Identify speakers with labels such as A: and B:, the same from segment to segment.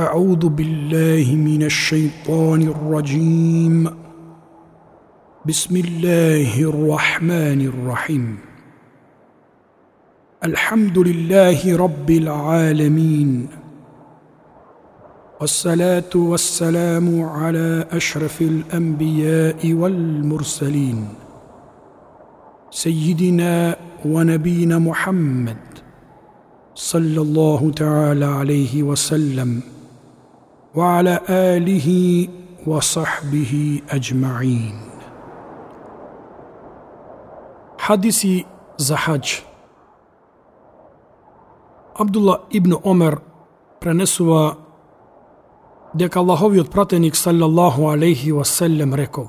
A: أعوذ بالله من الشيطان الرجيم. بسم الله الرحمن الرحيم. الحمد لله رب العالمين. والصلاة والسلام على أشرف الأنبياء والمرسلين. سيدنا ونبينا محمد صلى الله تعالى عليه وسلم. وعلى آله وصحبه أجمعين حديثي زحج عبد الله ابن عمر пренесува дека Аллаховиот пратеник саллаллаху алейхи васелем рекол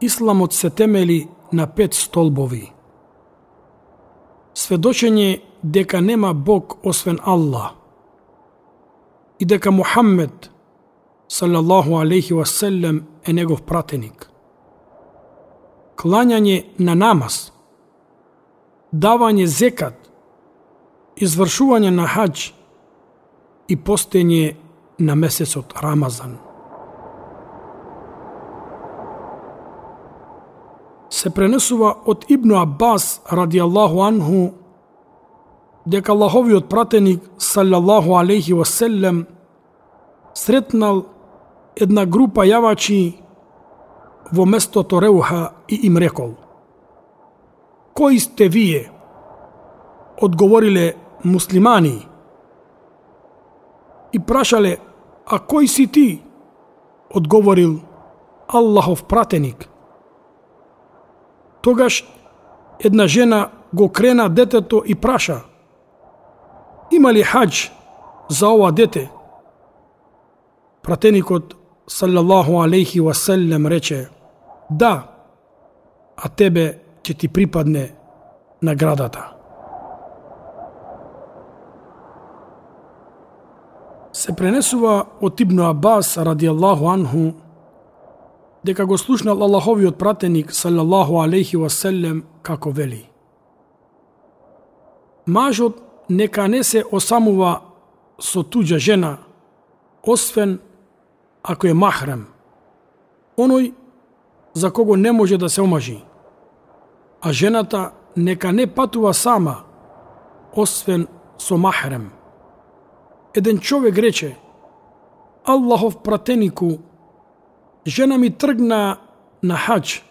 A: Исламот се темели на пет столбови. Сведочење дека нема Бог освен Аллах и дека Мухаммед салаллаху алейхи васелем е негов пратеник. Клањање на намаз, давање зекат, извршување на хадж и постење на месецот Рамазан. Се пренесува од Ибн Аббас ради Аллаху анху дека Аллаховиот пратеник салаллаху алейхи васелем сретнал една група јавачи во местото Реуха и им рекол Кои сте вие? Одговориле муслимани и прашале А кој си ти? Одговорил Аллахов пратеник. Тогаш една жена го крена детето и праша – Има ли хадж за ова дете? Пратеникот салаллаху алейхи васелем рече Да, а тебе ќе ти припадне наградата. Се пренесува од Ибн Абас радијаллаху анху дека го слушнал Аллаховиот пратеник салаллаху алейхи васелем како вели. Мажот нека не се осамува со туѓа жена, освен ако е махрем, оној за кого не може да се омажи. А жената нека не патува сама, освен со махрем. Еден човек рече, Аллахов пратенику, жена ми тргна на хач,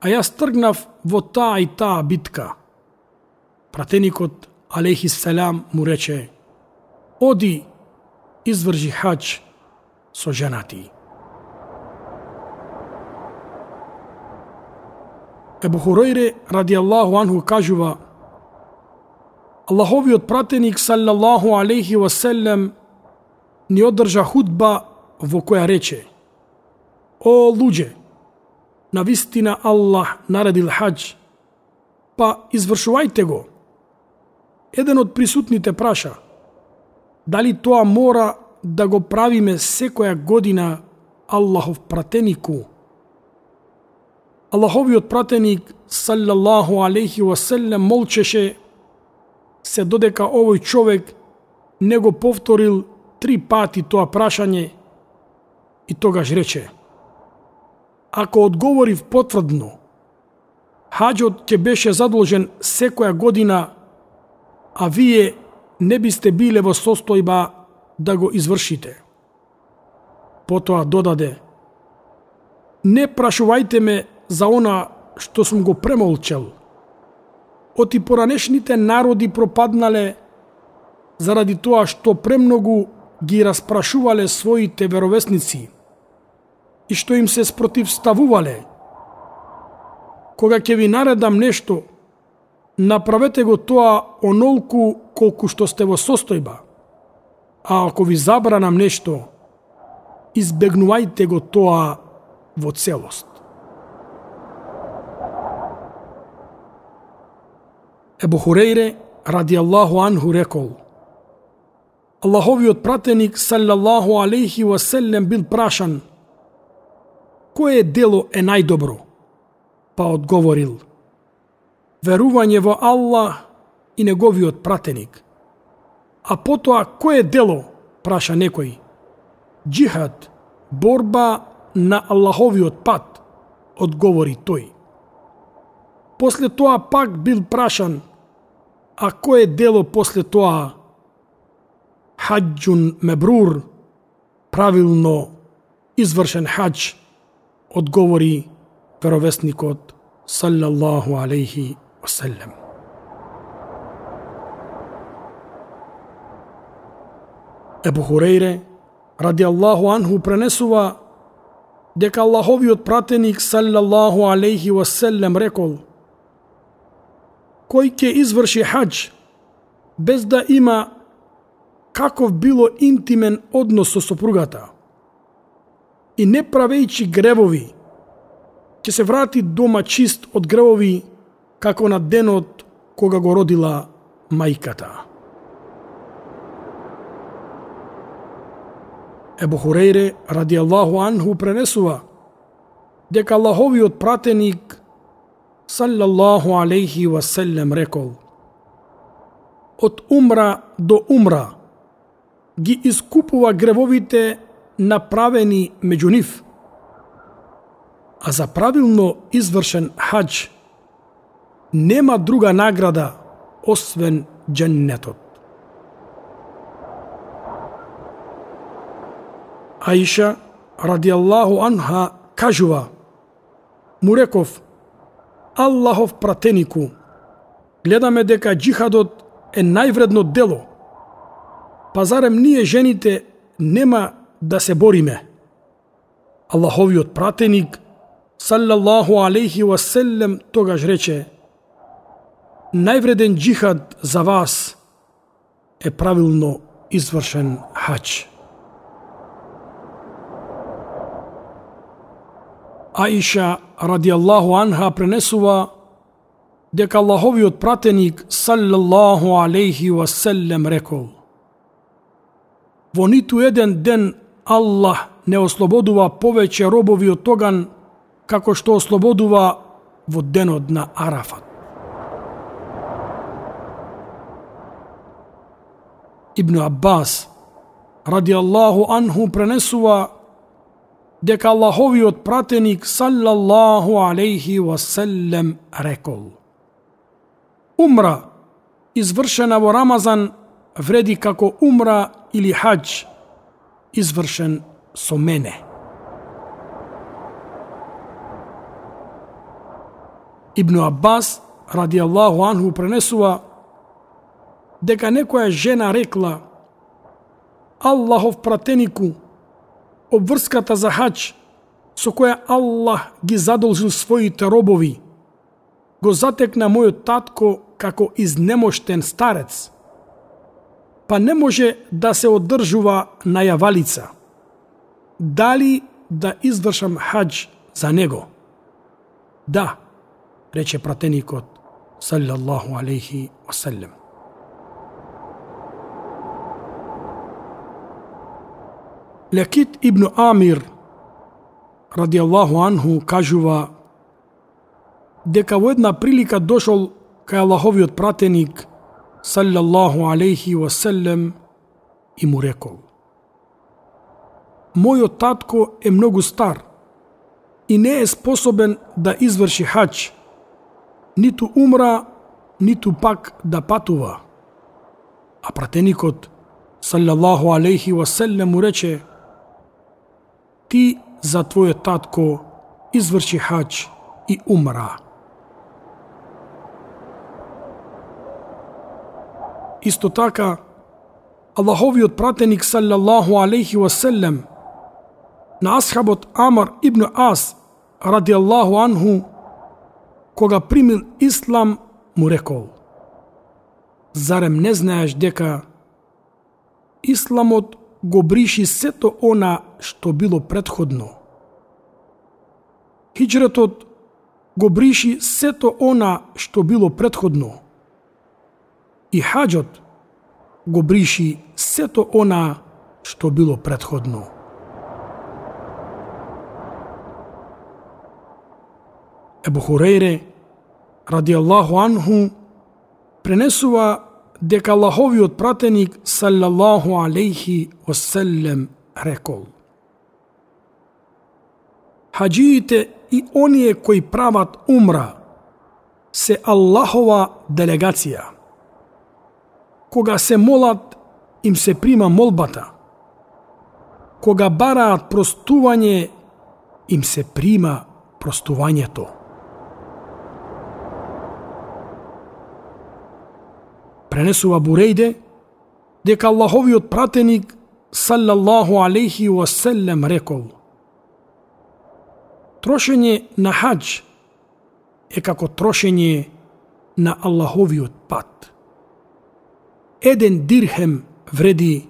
A: а јас тргнав во таа и таа битка. Пратеникот алейхи селам му рече Оди, извржи хач со женати. Ебу Хуројре, ради Аллаху анху, кажува Аллаховиот пратеник, саллаллаху алейхи васелем, ни одржа худба во која рече О, луѓе, на вистина Аллах наредил хадж, па извршувајте го, Еден од присутните праша, дали тоа мора да го правиме секоја година Аллахов пратенику? Аллаховиот пратеник, саллаллаху алейхи васелем, молчеше се додека овој човек не го повторил три пати тоа прашање и тогаш рече Ако одговорив потврдно, хаджот ќе беше задолжен секоја година а вие не бисте биле во состојба да го извршите. Потоа додаде, не прашувајте ме за она што сум го премолчел. Оти поранешните народи пропаднале заради тоа што премногу ги распрашувале своите веровесници и што им се спротивставувале. Кога ќе ви наредам нешто, направете го тоа онолку колку што сте во состојба. А ако ви забранам нешто, избегнувајте го тоа во целост. Ебу Хурейре, ради Аллаху анху, рекол Аллаховиот пратеник, саллаллаху алейхи васелем, бил прашан Кое дело е најдобро? Па одговорил – верување во Аллах и неговиот пратеник. А потоа, кое дело праша некој. Джихад, борба на Аллаховиот пат, одговори тој. После тоа пак бил прашан, а кој е дело после тоа? Хаджун мебрур, правилно извршен хадж, одговори веровесникот саллаллаху алейхи васелем. Ебу Хурейре, ради Аллаху анху, пренесува дека Аллаховиот пратеник саллаллаху алейхи васелем рекол кој ќе изврши хадж без да има каков било интимен однос со сопругата и не правејќи гревови, ќе се врати дома чист од гревови како на денот кога го родила мајката. Ебу Хурейре, ради Аллаху Анху, пренесува дека Аллаховиот пратеник, саллаллаху алейхи васелем, рекол Од умра до умра ги искупува гревовите направени меѓу нив, а за правилно извршен хадж нема друга награда освен дженнетот. Аиша, ради Аллаху анха, кажува, му реков, Аллахов пратенику, гледаме дека джихадот е највредно дело, па зарем ние жените нема да се бориме? Аллаховиот пратеник, саллаллаху алейхи васелем, тогаш рече, највреден джихад за вас е правилно извршен хач. Аиша ради Аллаху анха пренесува дека Аллаховиот пратеник саллаллаху алейхи васелем рекол Во ниту еден ден Аллах не ослободува повеќе робови од тоган како што ослободува во денот на Арафат. Ибн Аббас, ради Аллаху анху, пренесува дека Аллаховиот пратеник саллаллаху алейхи васелем рекол Умра, извршена во Рамазан, вреди како умра или хадж, извршен со мене. Ибн Аббас, ради Аллаху анху, пренесува дека некоја жена рекла Аллахов пратенику, обврската за хач, со која Аллах ги задолжил своите робови, го затекна мојот татко како изнемоштен старец, па не може да се одржува на јавалица. Дали да извршам хаџ за него? Да, рече пратеникот, салјаллаху алейхи васелем. Лекит ибн Амир, ради Аллаху анху, кажува дека во една прилика дошол кај Аллаховиот пратеник, салјаллаху алейхи васелем, и му рекол Мојот татко е многу стар и не е способен да изврши хач, ниту умра, ниту пак да патува. А пратеникот, салјаллаху алейхи васелем, му рече Ти за твојот татко изврши хач и умра. Исто така, Аллаховиот пратеник саллаллаху алейхи васелем на асхабот Амар ибн Ас ради Аллаху анху кога примил ислам му рекол Зарем не знаеш дека исламот го бриши сето она што било предходно. Хиджретот го бриши сето она што било предходно и хаджот го бриши сето она што било предходно. Ебу Хурейре, ради Аллаху анху, пренесува дека Аллаховиот пратеник саллаллаху алейхи оселем рекол Хаджиите и оние кои прават умра се Аллахова делегација. Кога се молат, им се прима молбата. Кога бараат простување, им се прима простувањето. Пренесува Бурејде, дека Аллаховиот пратеник салаллаху алейхи васелем рекол Трошење на хадж е како трошење на Аллаховиот пат. Еден дирхем вреди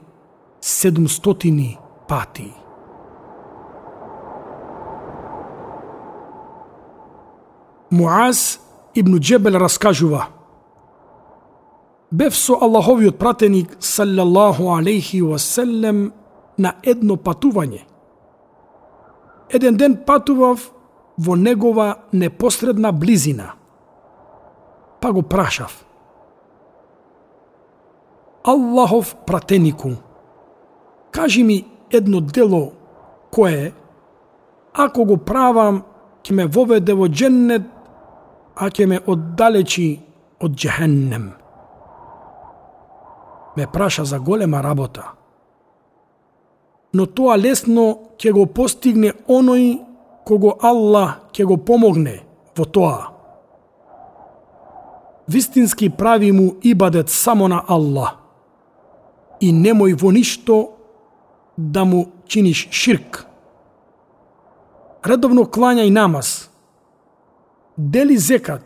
A: 700 пати. Муаз ибн Джебел раскажува Бев со Аллаховиот пратеник саллаллаху алейхи васелем на едно патување. Еден ден патував во негова непосредна близина. Па го прашав. Аллахов пратенику, кажи ми едно дело кое, ако го правам, ќе ме воведе во дженнет, а ќе ме оддалечи од джехеннем. Ме праша за голема работа. Но тоа лесно ќе го постигне оној кого Аллах ќе го помогне во тоа. Вистински прави му ибадет само на Аллах и немој во ништо да му чиниш ширк. Редовно клањај намаз, дели зекат,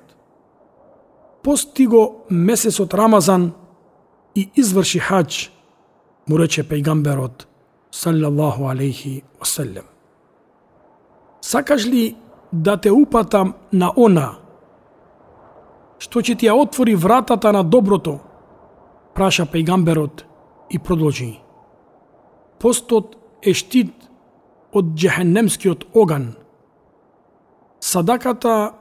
A: пости го месецот Рамазан и изврши хадж, му рече пејгамберот, салјаллаху алейхи оселем. Сакаш ли да те упатам на она, што ќе ти ја отвори вратата на доброто, праша пејгамберот и продолжи. Постот е штит од джехеннемскиот оган. Садаката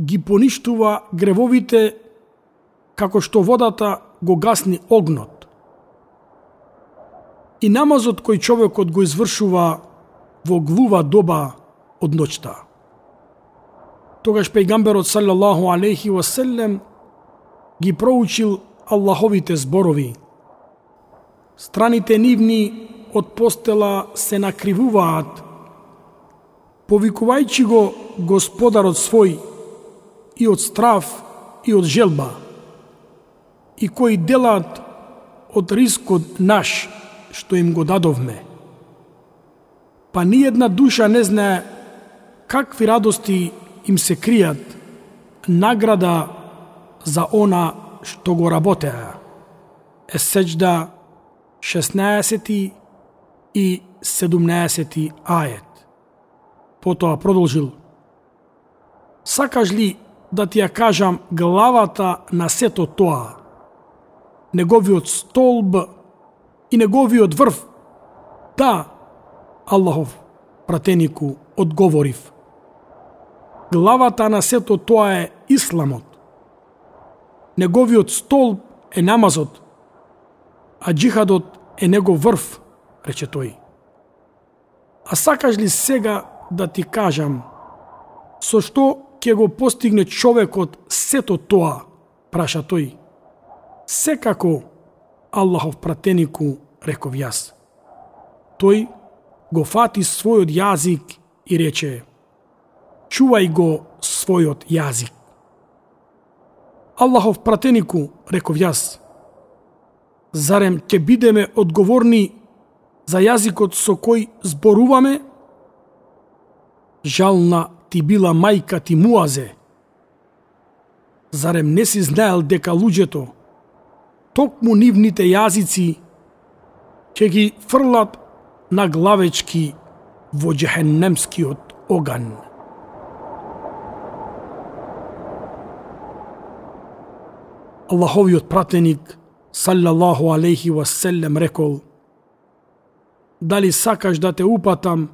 A: ги поништува гревовите како што водата го гасни огнот. И намазот кој човекот го извршува во глува доба од ноќта. Тогаш пејгамберот саллаллаху алейхи васелем ги проучил Аллаховите зборови. Страните нивни од постела се накривуваат, повикувајќи го господарот свој и од страв и од желба, и кои делат од рискот наш што им го дадовме. Па ни една душа не знае какви радости им се кријат награда за она што го работеа. Есеџда 16 и 17 ајет. Потоа продолжил. Сакаш ли да ти ја кажам главата на сето тоа? Неговиот столб и неговиот врв? Да, Аллахов пратенику одговорив главата на сето тоа е исламот. Неговиот столб е намазот, а джихадот е негов врв, рече тој. А сакаш ли сега да ти кажам, со што ќе го постигне човекот сето тоа, праша тој. Секако, Аллахов пратенику, реков јас. Тој го фати својот јазик и рече, чувај го својот јазик. Аллахов пратенику, реков јас, зарем ќе бидеме одговорни за јазикот со кој зборуваме? Жална ти била мајка ти Муазе. Зарем не си знаел дека луѓето, токму нивните јазици, ќе ги фрлат на главечки во джехеннемскиот оган. Аллаховиот пратеник, саллаллаху алейхи васелем, рекол, дали сакаш да те упатам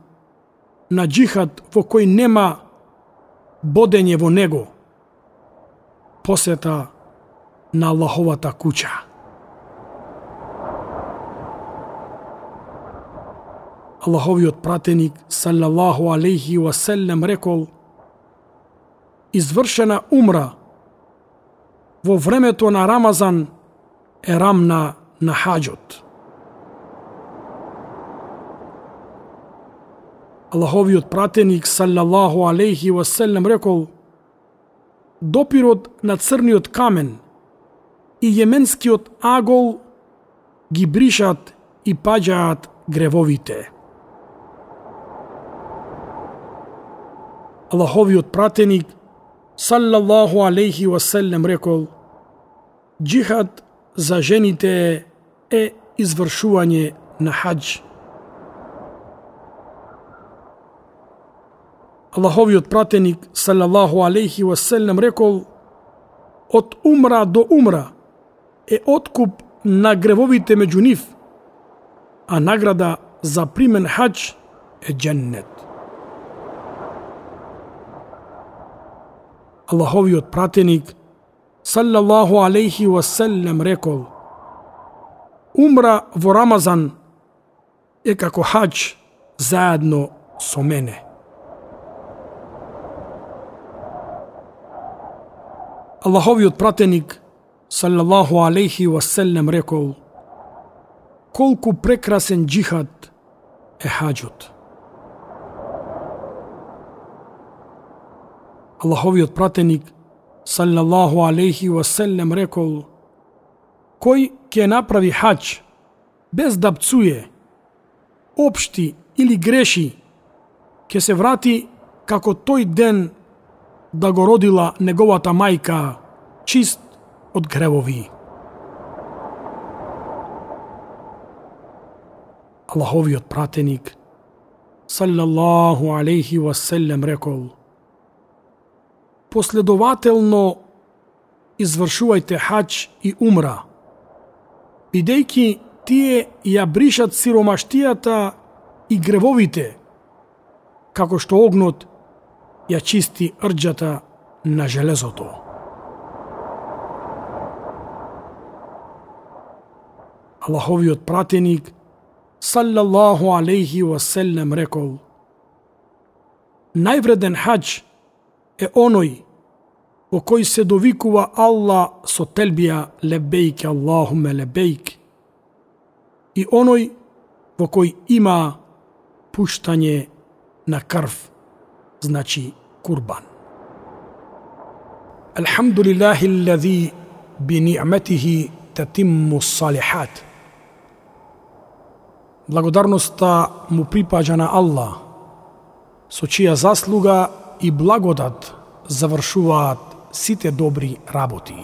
A: на джихад во кој нема бодење во него, посета на Аллаховата куќа. Аллаховиот пратеник, салаллаху алейхи васелем, рекол Извршена умра во времето на Рамазан е рамна на хаджот. Аллаховиот пратеник, салаллаху алейхи васелем, рекол Допирот на црниот камен – и јеменскиот агол ги бришат и паѓаат гревовите. Аллаховиот пратеник саллаллаху алейхи васелем рекол Джихад за жените е извршување на хадж“. Аллаховиот пратеник салаллаху алейхи васелем рекол од умра до умра е откуп на гревовите меѓу нив, а награда за примен хач е дженнет. Аллаховиот пратеник саллаллаху алейхи васелем рекол Умра во Рамазан е како хач заедно со мене. Аллаховиот пратеник саллаллаху алейхи васелем рекол колку прекрасен джихад е хаджот. Аллаховиот пратеник саллаллаху алейхи васелем рекол кој ќе направи хадж без да пцуе, општи или греши, ќе се врати како тој ден да го родила неговата мајка, чист од гревови. Аллаховиот пратеник, салаллаху алейхи васелем, рекол, последователно извршувајте хач и умра, бидејќи тие ја бришат сиромаштијата и гревовите, како што огнот ја чисти рџата на железото. Аллаховиот пратеник, саллаллаху алейхи васелем, рекол, највреден хаџ е оној во кој се довикува Алла со телбија лебејк Аллахуме лебејк и оној во кој има пуштање на крв значи курбан. Алхамдулиллахи алладhi би ни'матихи تتم салихат. Благодарноста му припаѓа на Аллах, со чија заслуга и благодат завршуваат сите добри работи.